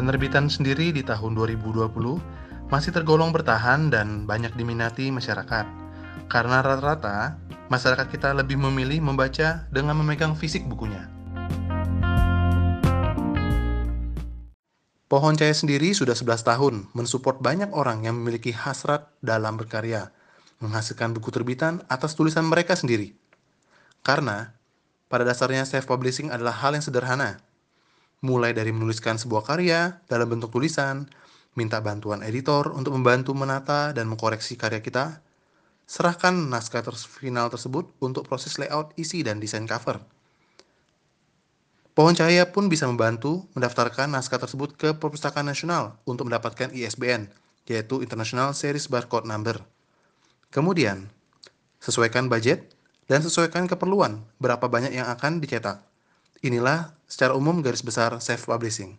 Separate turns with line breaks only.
Penerbitan sendiri di tahun 2020 masih tergolong bertahan dan banyak diminati masyarakat. Karena rata-rata, masyarakat kita lebih memilih membaca dengan memegang fisik bukunya. Pohon Cahaya sendiri sudah 11 tahun mensupport banyak orang yang memiliki hasrat dalam berkarya, menghasilkan buku terbitan atas tulisan mereka sendiri. Karena, pada dasarnya self-publishing adalah hal yang sederhana, mulai dari menuliskan sebuah karya dalam bentuk tulisan, minta bantuan editor untuk membantu menata dan mengkoreksi karya kita, serahkan naskah ter final tersebut untuk proses layout, isi, dan desain cover. Pohon Cahaya pun bisa membantu mendaftarkan naskah tersebut ke Perpustakaan Nasional untuk mendapatkan ISBN, yaitu International Series Barcode Number. Kemudian, sesuaikan budget dan sesuaikan keperluan berapa banyak yang akan dicetak. Inilah secara umum garis besar self-publishing.